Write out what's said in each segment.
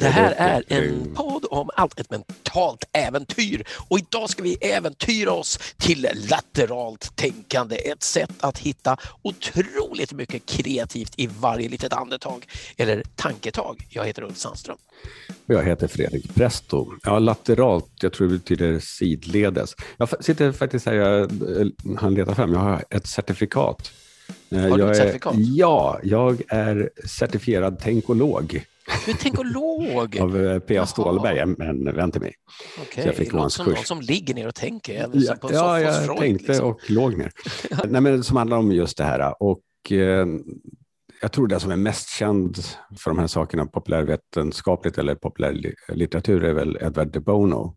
Det här är en podd om allt, ett mentalt äventyr. Och idag ska vi äventyra oss till lateralt tänkande. Ett sätt att hitta otroligt mycket kreativt i varje litet andetag eller tanketag. Jag heter Ulf Sandström. Jag heter Fredrik Presto. Ja, lateralt, jag tror det betyder sidledes. Jag sitter faktiskt här, jag han letar fram, jag har ett certifikat. Har du ett certifikat? Är, ja, jag är certifierad tänkolog. Du är tänkolog? Av eh, P.A. Stålberg, en vän till mig. Okay. det låter som någon som ligger ner och tänker. Ja, på ja jag Freud, tänkte liksom. och låg ner. Nej, men som handlar om just det här. Och, eh, jag tror det som är mest känd för de här sakerna populärvetenskapligt eller populärlitteratur är väl Edward de Bono.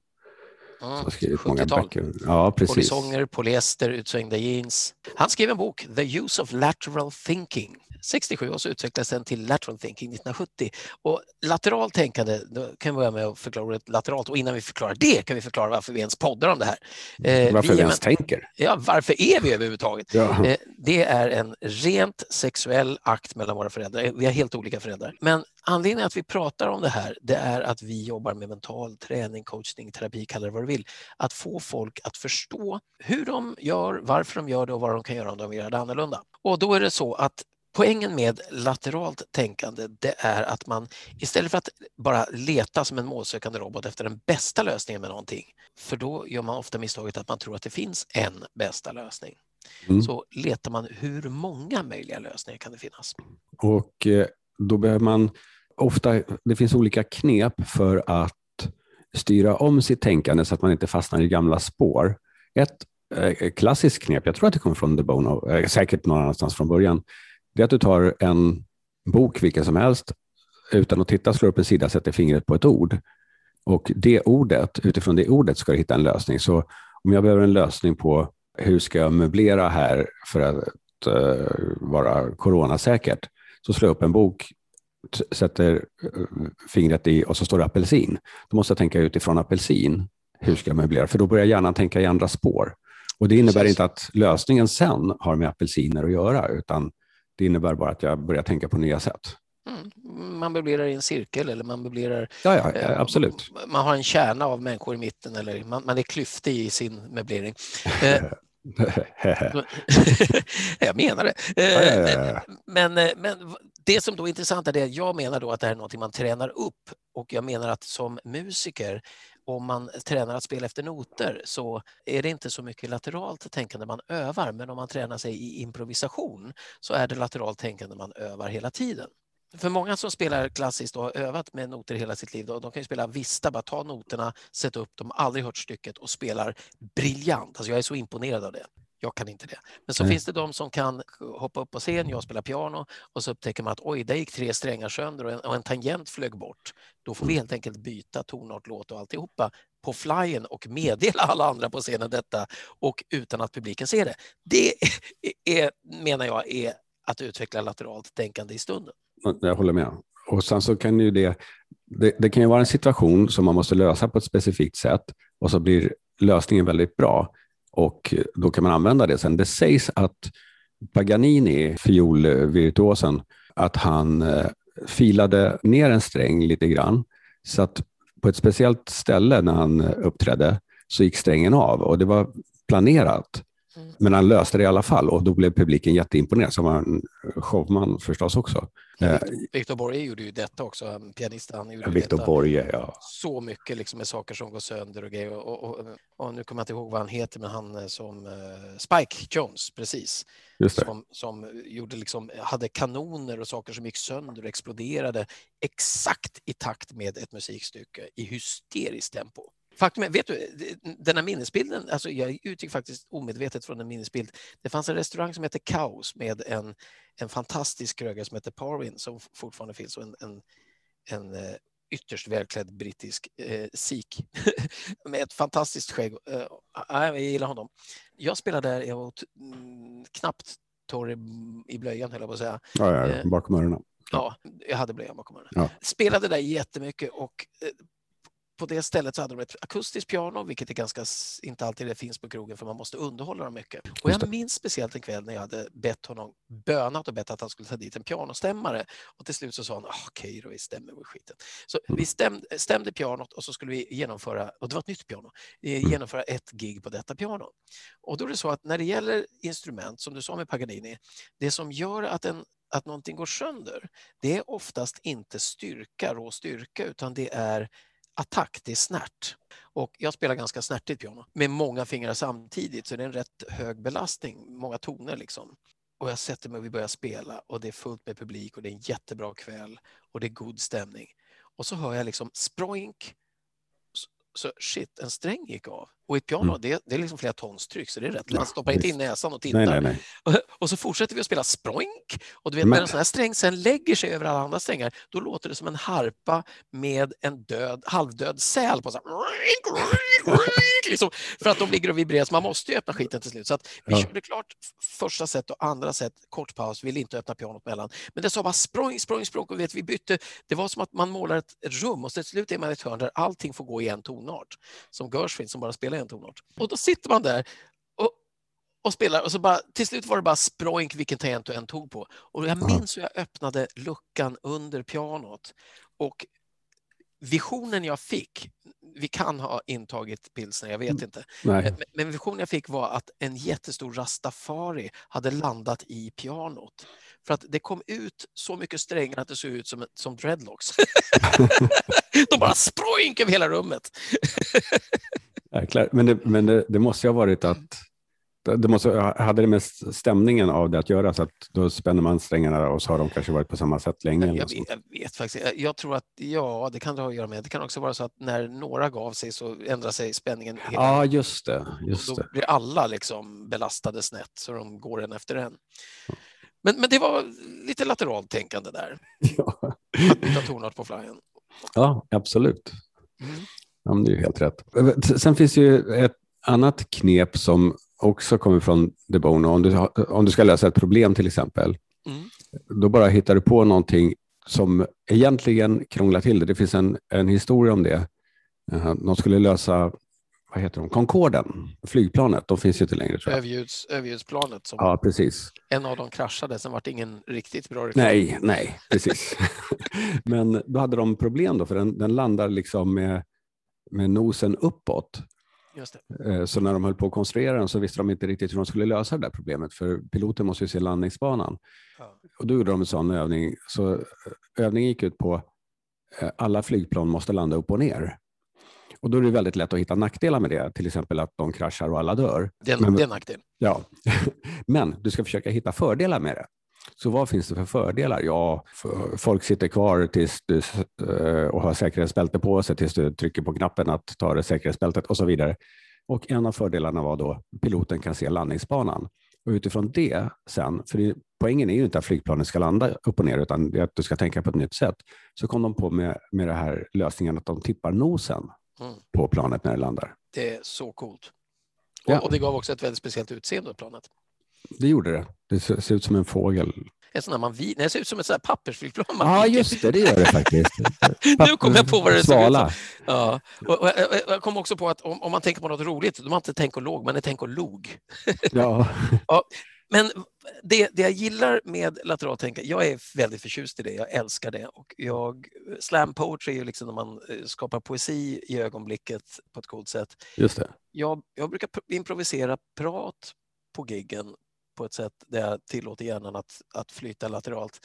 Mm, som har skrivit många böcker. Ja, precis. Polysonger, polyester, utsvängda jeans. Han skrev en bok, The Use of Lateral Thinking. 67 och så utvecklades den till lateral thinking 1970. Och lateral tänkande, då kan vi börja med att förklara ordet lateralt och innan vi förklarar det kan vi förklara varför vi ens poddar om det här. Eh, varför vi, vi ens tänker? Ja, varför är vi överhuvudtaget? Ja. Eh, det är en rent sexuell akt mellan våra föräldrar. Vi har helt olika föräldrar. Men anledningen att vi pratar om det här, det är att vi jobbar med mental träning, coachning, terapi, kalla det vad du vill. Att få folk att förstå hur de gör, varför de gör det och vad de kan göra om de vill göra det annorlunda. Och då är det så att Poängen med lateralt tänkande det är att man istället för att bara leta som en målsökande robot efter den bästa lösningen med någonting, för då gör man ofta misstaget att man tror att det finns en bästa lösning. Mm. Så letar man hur många möjliga lösningar kan det finnas? Och eh, då behöver man ofta, det finns olika knep för att styra om sitt tänkande så att man inte fastnar i gamla spår. Ett eh, klassiskt knep, jag tror att det kommer från The Bono, eh, säkert någon annanstans från början, det är att du tar en bok, vilken som helst, utan att titta slår upp en sida, sätter fingret på ett ord. Och det ordet, utifrån det ordet ska du hitta en lösning. Så om jag behöver en lösning på hur ska jag möblera här för att uh, vara coronasäkert, så slår jag upp en bok, sätter uh, fingret i och så står det apelsin. Då måste jag tänka utifrån apelsin, hur ska jag möblera? För då börjar hjärnan tänka i andra spår. Och det innebär Precis. inte att lösningen sen har med apelsiner att göra, utan det innebär bara att jag börjar tänka på nya sätt. Mm. Man möblerar i en cirkel eller man möblerar... Ja, ja, ja absolut. Man har en kärna av människor i mitten eller man, man är klyftig i sin möblering. Eh, jag menar det. Eh, men, eh, men det som då är intressant är att jag menar då att det här är något man tränar upp och jag menar att som musiker om man tränar att spela efter noter så är det inte så mycket lateralt tänkande man övar, men om man tränar sig i improvisation så är det lateralt tänkande man övar hela tiden. För många som spelar klassiskt och har övat med noter hela sitt liv, då, de kan ju spela vista, bara ta noterna, sätta upp dem, aldrig hört stycket och spelar briljant. Alltså jag är så imponerad av det. Jag kan inte det. Men så mm. finns det de som kan hoppa upp på scen, jag spelar piano och så upptäcker man att oj, där gick tre strängar sönder och en, och en tangent flög bort. Då får vi helt enkelt byta tonart, låt och alltihopa på flyen och meddela alla andra på scenen detta och utan att publiken ser det. Det är, menar jag är att utveckla lateralt tänkande i stunden. Jag håller med. Och sen så kan ju det, det, det kan ju vara en situation som man måste lösa på ett specifikt sätt och så blir lösningen väldigt bra och då kan man använda det sen. Det sägs att Paganini, fiolvirtuosen, att han eh, filade ner en sträng lite grann så att på ett speciellt ställe när han eh, uppträdde så gick strängen av och det var planerat. Men han löste det i alla fall och då blev publiken jätteimponerad, som en showman förstås också. Eh, Victor Borge gjorde ju detta också, pianisten. Han gjorde Victor detta Borge, ja. Så mycket liksom med saker som går sönder och grejer. Och, och, och, nu kommer jag inte ihåg vad han heter, men han eh, som uh, Spike Jones, precis. Som, som gjorde liksom, hade kanoner och saker som gick sönder och exploderade exakt i takt med ett musikstycke i hysteriskt tempo. Faktum är, vet du, den här minnesbilden, alltså jag utgick faktiskt omedvetet från en minnesbild. Det fanns en restaurang som hette Kaos med en, en fantastisk krögare som hette Parwin som fortfarande finns och en, en, en eh, ytterst välklädd brittisk eh, sik med ett fantastiskt skägg. Eh, jag gillar honom. Jag spelade där, jag var mm, knappt torr i blöjan höll jag på att säga. Ja, ja, eh, bakom öronen. Ja, jag hade blöjan bakom öronen. Ja. Spelade där jättemycket och eh, på det stället så hade de ett akustiskt piano, vilket är ganska, inte alltid det finns på krogen för man måste underhålla dem mycket. Och jag minns speciellt en kväll när jag hade bett honom, bönat och bett att han skulle ta dit en pianostämmare. Och till slut så sa han, ah, okej okay, då, vi stämmer med skiten. Så mm. vi stämde, stämde pianot och så skulle vi genomföra, och det var ett nytt piano, mm. genomföra ett gig på detta piano. Och då är det så att när det gäller instrument, som du sa med Paganini, det som gör att en att någonting går sönder, det är oftast inte styrka, rå styrka, utan det är attack, det är snärt. Och jag spelar ganska snärtigt piano med många fingrar samtidigt så det är en rätt hög belastning, många toner liksom. Och jag sätter mig och vi börjar spela och det är fullt med publik och det är en jättebra kväll och det är god stämning. Och så hör jag liksom sproink så shit, en sträng gick av. Och ett piano, mm. det, det, är liksom flera tons tryck, så det är rätt lätt. Man stoppar inte in näsan och tittar. Nej, nej, nej. Och, och, så fortsätter vi att spela sproink. Och du vet, Men... när en sån här sträng sen lägger sig över alla andra strängar, då låter det som en harpa med en död, halvdöd säl på. Så här, liksom, för att de ligger och vibrerar, så man måste ju öppna skiten till slut. Så att vi ja. körde klart första set och andra set, kort paus, ville inte öppna pianot mellan. Men det sa bara språng, språng, språng. Och vet, vi bytte. Det var som att man målar ett rum och till slut är man i ett hörn där allting får gå i en tonart. Som Gershwin som bara spelar en tonart. Och då sitter man där och, och spelar och så bara, till slut var det bara sproink vilken tangent du än tog på. Och jag minns hur jag öppnade luckan under pianot och visionen jag fick, vi kan ha intagit pilsner, jag vet mm. inte, Nej. men visionen jag fick var att en jättestor rastafari hade landat i pianot. För att det kom ut så mycket strängar att det såg ut som, som dreadlocks. De bara sproink över hela rummet. Jäklar. Men, det, men det, det måste ju ha varit att det måste, hade det med stämningen av det att göra, så att då spänner man strängarna och så har de kanske varit på samma sätt länge? Jag, vet, jag vet faktiskt Jag tror att ja, det kan det ha att göra med. Det kan också vara så att när några gav sig så ändrar sig spänningen. Ja, just det. Just då det. blir alla liksom belastade snett så de går en efter en. Men, men det var lite lateralt tänkande där. Ja. Att byta tonart på flyen. Ja, absolut. Mm. Ja, det är helt rätt. Sen finns det ju ett annat knep som också kommer från The Bone. Om du, om du ska lösa ett problem till exempel, mm. då bara hittar du på någonting som egentligen krånglar till det. Det finns en, en historia om det. De skulle lösa vad heter de? Concorden, flygplanet, de finns ju inte längre. Tror jag. Överljuds, överljudsplanet. Som ja, precis. En av dem kraschade, sen var det ingen riktigt bra reklam. Nej, nej, precis. Men då hade de problem då, för den, den landar liksom med, med nosen uppåt. Eh, så när de höll på att konstruera den så visste de inte riktigt hur de skulle lösa det där problemet, för piloten måste ju se landningsbanan. Ja. Och då gjorde de en sån övning. Så eh, övningen gick ut på eh, alla flygplan måste landa upp och ner. Och då är det väldigt lätt att hitta nackdelar med det, till exempel att de kraschar och alla dör. Det är, en nackdel. Ja, men du ska försöka hitta fördelar med det. Så vad finns det för fördelar? Ja, folk sitter kvar tills du, eh, och har säkerhetsbälte på sig tills du trycker på knappen att ta det säkerhetsbältet och så vidare. Och en av fördelarna var då piloten kan se landningsbanan. Och utifrån det sen, för poängen är ju inte att flygplanet ska landa upp och ner, utan det är att du ska tänka på ett nytt sätt. Så kom de på med, med det här lösningen att de tippar nosen mm. på planet när det landar. Det är så coolt. Och, ja. och det gav också ett väldigt speciellt utseende på planet. Det gjorde det. Det ser ut som en fågel. En sån man nej, det ser ut som ett pappersflygplan. Ja, ah, just det, det gör det faktiskt. nu kom jag på vad det såg ut som. Ja. Och, och, och, jag kom också på att om, om, man tänker på något roligt, då man inte låg, man är tänk och log. ja. ja. Men det, det jag gillar med lateralt tänkande, jag är väldigt förtjust i det, jag älskar det. Och jag, slam poetry är ju liksom när man eh, skapar poesi i ögonblicket på ett coolt sätt. Just det. Jag, jag brukar improvisera prat på giggen på ett sätt där jag tillåter hjärnan att, att flyta lateralt.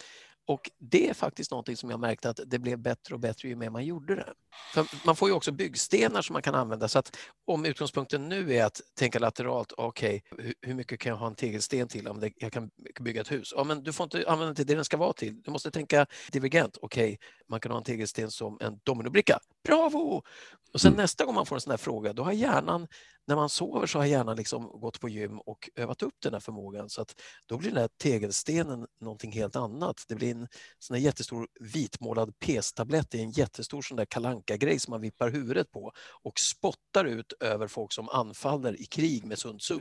Och det är faktiskt någonting som jag märkte att det blev bättre och bättre ju mer man gjorde det. För man får ju också byggstenar som man kan använda så att om utgångspunkten nu är att tänka lateralt, okej, okay, hur mycket kan jag ha en tegelsten till om det, jag kan bygga ett hus? Ja, men du får inte använda den till det den ska vara till. Du måste tänka divergent, okej, okay, man kan ha en tegelsten som en dominobricka. Bravo! Och sen mm. nästa gång man får en sån här fråga, då har hjärnan när man sover så har hjärnan liksom gått på gym och övat upp den här förmågan så att då blir den här tegelstenen någonting helt annat. Det blir en sån jättestor vitmålad pestablett i en jättestor sån där kalanka grej som man vippar huvudet på och spottar ut över folk som anfaller i krig med Sun Tzu.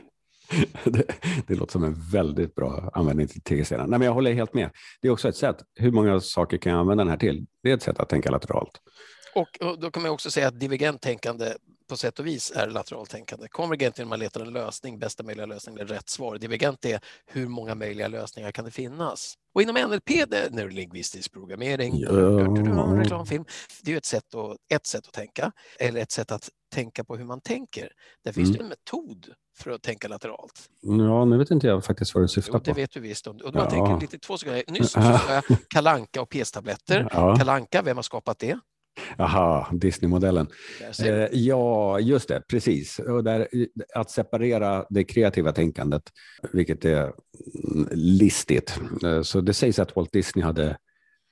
Det, det, låter som en väldigt bra användning till tegelstenar. Nej, men jag håller helt med. Det är också ett sätt. Hur många saker kan jag använda den här till? Det är ett sätt att tänka lateralt. Och, och, då kan man också säga att divergent tänkande på sätt och vis är lateralt tänkande. Konvergent är när man letar en lösning, bästa möjliga lösning, det är rätt svar. Divergent är hur många möjliga lösningar kan det finnas? Och inom NLP, det neurolingvistisk programmering, ja. reklamfilm, det är ett sätt, att, ett sätt att tänka, eller ett sätt att tänka på hur man tänker. Där finns mm. det en metod för att tänka lateralt. Ja, nu vet inte jag faktiskt vad du syftar jo, på. Det vet du visst. Och man ja. tänker lite två sekunder. Nyss sa jag kalanka och PS-tabletter. Ja. Kalanka, vem har skapat det? Aha, Disney-modellen. Eh, ja, just det, precis. Och där, att separera det kreativa tänkandet, vilket är listigt. Eh, så det sägs att Walt Disney hade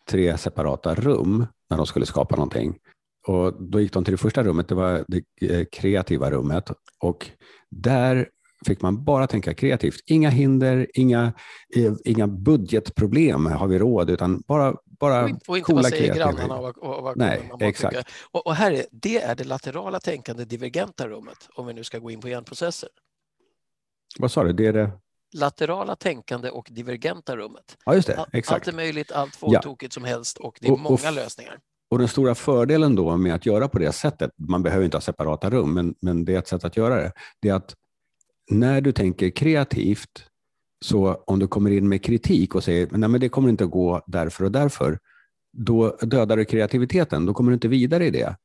tre separata rum när de skulle skapa någonting. Och då gick de till det första rummet, det var det eh, kreativa rummet. Och där fick man bara tänka kreativt. Inga hinder, inga, eh, inga budgetproblem, har vi råd, utan bara, bara och inte, och inte vad säger grannarna och, och, och Nej, exakt. Och, och, här är, det är det laterala tänkande divergenta rummet, om vi nu ska gå in på hjärnprocesser. Vad sa du? Det är det? Laterala tänkande och divergenta rummet. Ja, just det. Exakt. Allt är möjligt, allt får ja. tokigt som helst och det är många lösningar. Och den stora fördelen då med att göra på det sättet, man behöver inte ha separata rum, men, men det är ett sätt att göra det, det är att när du tänker kreativt, så om du kommer in med kritik och säger nej men det kommer inte att gå därför och därför, då dödar du kreativiteten, då kommer du inte vidare i det.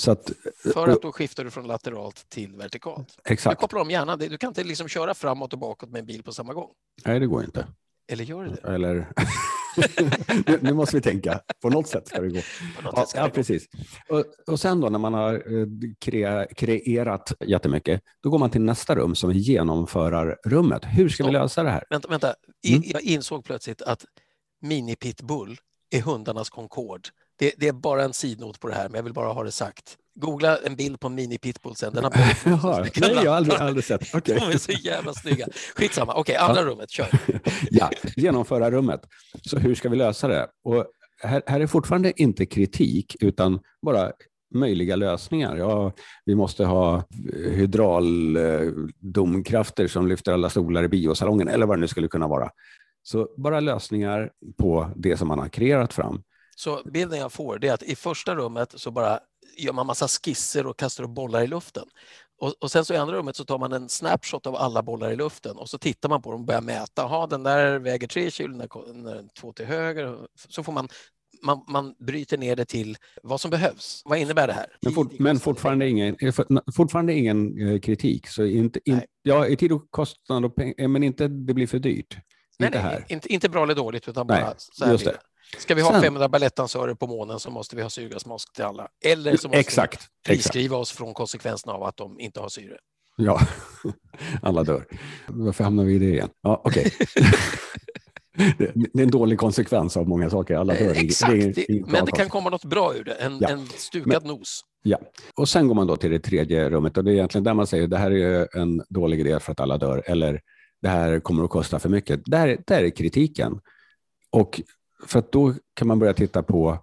Så att, För att då skiftar du från lateralt till vertikalt. Exakt. Du kopplar om hjärnan, du kan inte liksom köra framåt och bakåt med en bil på samma gång. Nej, det går inte. Eller gör det det? Eller... nu, nu, måste vi tänka, på något sätt ska det gå. Ja, ja, precis. Och, och sen då när man har eh, kre, kreerat jättemycket, då går man till nästa rum som är genomförarrummet. Hur ska Stopp. vi lösa det här? Vänta, vänta. Mm. jag insåg plötsligt att mini-pitbull är hundarnas Concorde. Det, det, är bara en sidnot på det här, men jag vill bara ha det sagt. Googla en bild på en mini-pitbull sen. Den har Jaha, nej, jag har aldrig, aldrig sett. Okay. De är så jävla snygga. Skitsamma, okej, okay, andra ja. rummet, kör. ja, genomföra rummet. Så hur ska vi lösa det? Och här, här är fortfarande inte kritik, utan bara möjliga lösningar. Ja, vi måste ha hydrauldomkrafter som lyfter alla stolar i biosalongen, eller vad det nu skulle kunna vara. Så bara lösningar på det som man har kreerat fram. Så bilden jag får är att i första rummet så bara gör man massa skisser och kastar upp bollar i luften. Och, och, sen så i andra rummet så tar man en snapshot av alla bollar i luften och så tittar man på dem och börjar mäta. Jaha, den där väger tre kilo, den är två till höger. Så får man, man, man bryter ner det till vad som behövs. Vad innebär det här? Men, fort, men fortfarande, ingen, fortfarande ingen eh, kritik. Så inte, in, ja, i tid och kostnad, och peng, men inte det blir för dyrt. Nej, inte, nej, inte, inte bra eller dåligt, utan bara nej, så här just det. Ska vi ha Sen, 500 balettdansörer på månen så måste vi ha syrgasmask till alla. Eller så måste exakt, vi friskriva oss från konsekvenserna av att de inte har syre. Ja, alla dör. Varför hamnar vi i det igen? Ja, okay. det är en dålig konsekvens av många saker. Alla dör. Exakt, det är, men det kan komma något bra ur det. En, ja. en stukad men, nos. Ja, och sen går man då till det tredje rummet och det är egentligen där man säger det här är en dålig idé för att alla dör eller det här kommer att kosta för mycket. Där, där är kritiken. Och för att då kan man börja titta på,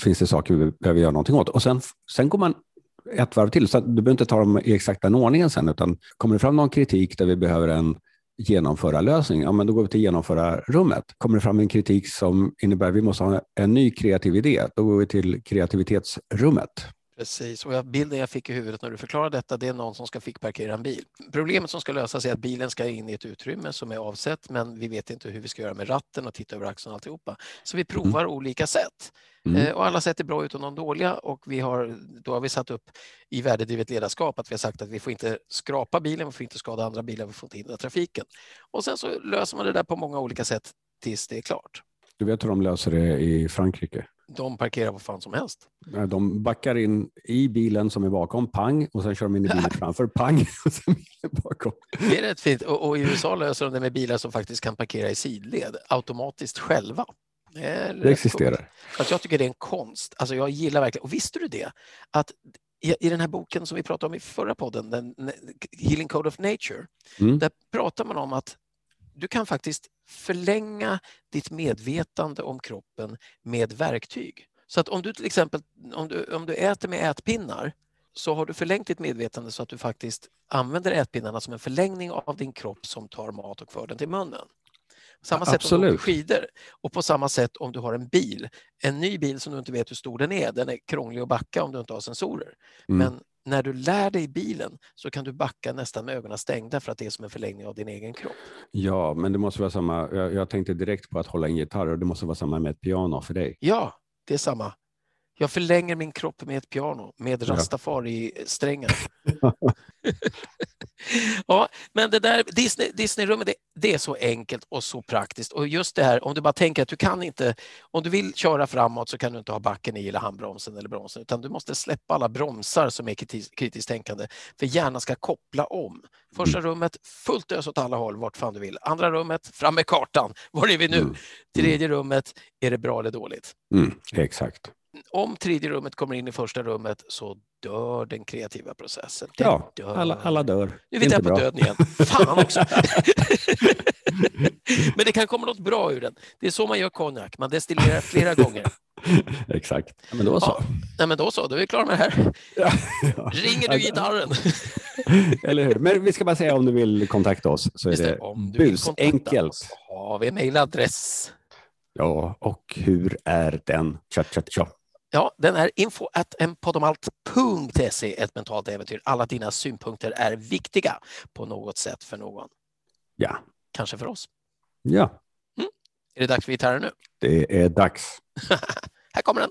finns det saker vi behöver göra någonting åt? Och sen, sen går man ett varv till, så du behöver inte ta dem i exakta ordningen sen, utan kommer det fram någon kritik där vi behöver en genomföra lösning, ja men då går vi till genomföra rummet. Kommer det fram en kritik som innebär att vi måste ha en ny kreativ idé, då går vi till kreativitetsrummet. Precis, och bilden jag fick i huvudet när du förklarade detta, det är någon som ska fick parkera en bil. Problemet som ska lösas är att bilen ska in i ett utrymme som är avsett, men vi vet inte hur vi ska göra med ratten och titta över axeln och alltihopa. Så vi provar mm. olika sätt. Mm. Eh, och alla sätt är bra utom de dåliga och vi har, då har vi satt upp i värdedrivet ledarskap att vi har sagt att vi får inte skrapa bilen, vi får inte skada andra bilar, vi får inte hindra trafiken. Och sen så löser man det där på många olika sätt tills det är klart. Du vet hur de löser det i Frankrike? De parkerar vad fan som helst. De backar in i bilen som är bakom, pang, och sen kör de in i bilen framför, pang, och sen bilen bakom. Det är rätt fint. Och, och, i USA löser de det med bilar som faktiskt kan parkera i sidled automatiskt själva. Det, det existerar. Alltså jag tycker det är en konst. Alltså jag gillar verkligen, och visste du det? Att i, i den här boken som vi pratade om i förra podden, den, Healing Code of Nature, mm. där pratar man om att du kan faktiskt förlänga ditt medvetande om kroppen med verktyg. Så att om du till exempel om du, om du äter med ätpinnar så har du förlängt ditt medvetande så att du faktiskt använder ätpinnarna som en förlängning av din kropp som tar mat och för den till munnen. Samma sätt Absolut. om du åker skidor och på samma sätt om du har en bil. En ny bil som du inte vet hur stor den är, den är krånglig att backa om du inte har sensorer. Mm. Men när du lär dig bilen så kan du backa nästan med ögonen stängda för att det är som en förlängning av din egen kropp. Ja, men det måste vara samma. Jag, jag tänkte direkt på att hålla en gitarr och det måste vara samma med ett piano för dig. Ja, det är samma. Jag förlänger min kropp med ett piano med rastafari-strängar. ja, men det där Disney, Disneyrummet, det, det, är så enkelt och så praktiskt. Och just det här, om du bara tänker att du kan inte, om du vill köra framåt så kan du inte ha backen i eller handbromsen eller bromsen, utan du måste släppa alla bromsar som är kritis, kritiskt tänkande, för hjärnan ska koppla om. Första mm. rummet, fullt ös åt alla håll, vart fan du vill. Andra rummet, fram med kartan, var är vi nu? Mm. Tredje rummet, är det bra eller dåligt? Mm, exakt om tredje rummet kommer in i första rummet så dör den kreativa processen. Den ja, dör. Alla, alla dör. Nu är vi där på döden igen. Fan också! Men det kan komma något bra ur den. Det är så man gör konjak. Man destillerar flera gånger. Exakt. Ja, men då så. Ja, nej, men då så, då är vi klara med det här. Ja, ja. Ringer du gitarren? Eller hur? Men vi ska bara säga om du vill kontakta oss så är det, det busenkelt. Har vi mejladress? Ja, och hur är den? Tja, tja, tja. Ja, den är info enpodomalt.se, ett mentalt äventyr. Alla dina synpunkter är viktiga på något sätt för någon. Ja. Kanske för oss. Ja. Mm. Är det dags för gitarren nu? Det är dags. Här kommer den.